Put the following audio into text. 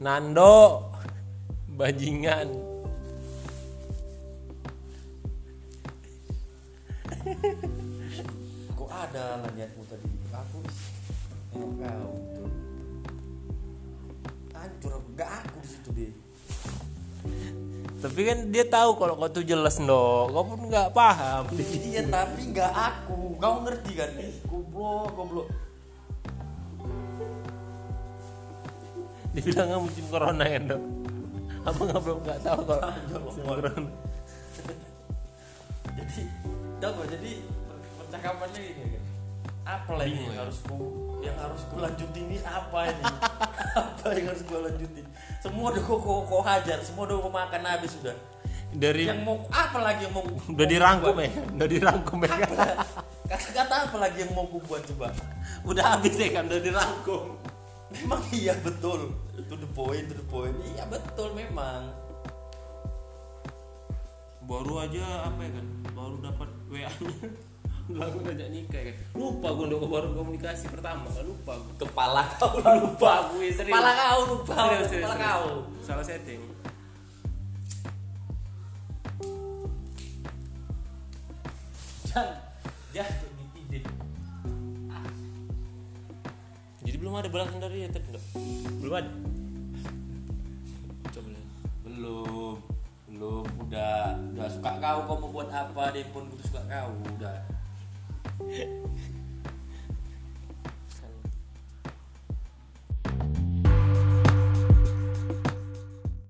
Nando. Bajingan. Kok ada lah niatmu tadi? Aku emang kau hancur aku. Gak aku di situ deh tapi kan dia tahu kalau kau tuh jelas no kau pun nggak paham. Iya tapi nggak aku. Kau ngerti kan? Ih goblok goblok dibilang nggak musim corona kan dok? Apa nggak belum nggak tahu kalau Ya musim corona. Jadi tau gak jadi per- percakapannya ini kan apa lagi yang ya? harus ku yang harus ku lanjutin ini? Apa ini? Apa yang harus ku lanjutin? Semua udah kok kok hajar semua udah kok makan habis sudah. Dari yang mau apa lagi yang mau udah dirangkum ya? Udah dirangkum ya? Kata-kata apa lagi yang mau ku buat coba? Udah habis ya kan udah dirangkum memang iya betul. To the point to the point. Iya betul memang. Baru aja apa ya kan? Baru dapat wa nya. Langsung ngajak nikah ya kan? Lupa gue untuk baru komunikasi pertama kan lupa gue kepala kau lah lupa. gue serius. Kepala kau lupa serius, serius, kepala serius. kau. Salah setting. Jangan jatuh jadi belum ada balasan dari tadi Dok? belum ada. Coba lihat. Belum. Belum. Udah. Udah suka kau kau mau buat apa dia pun suka kau udah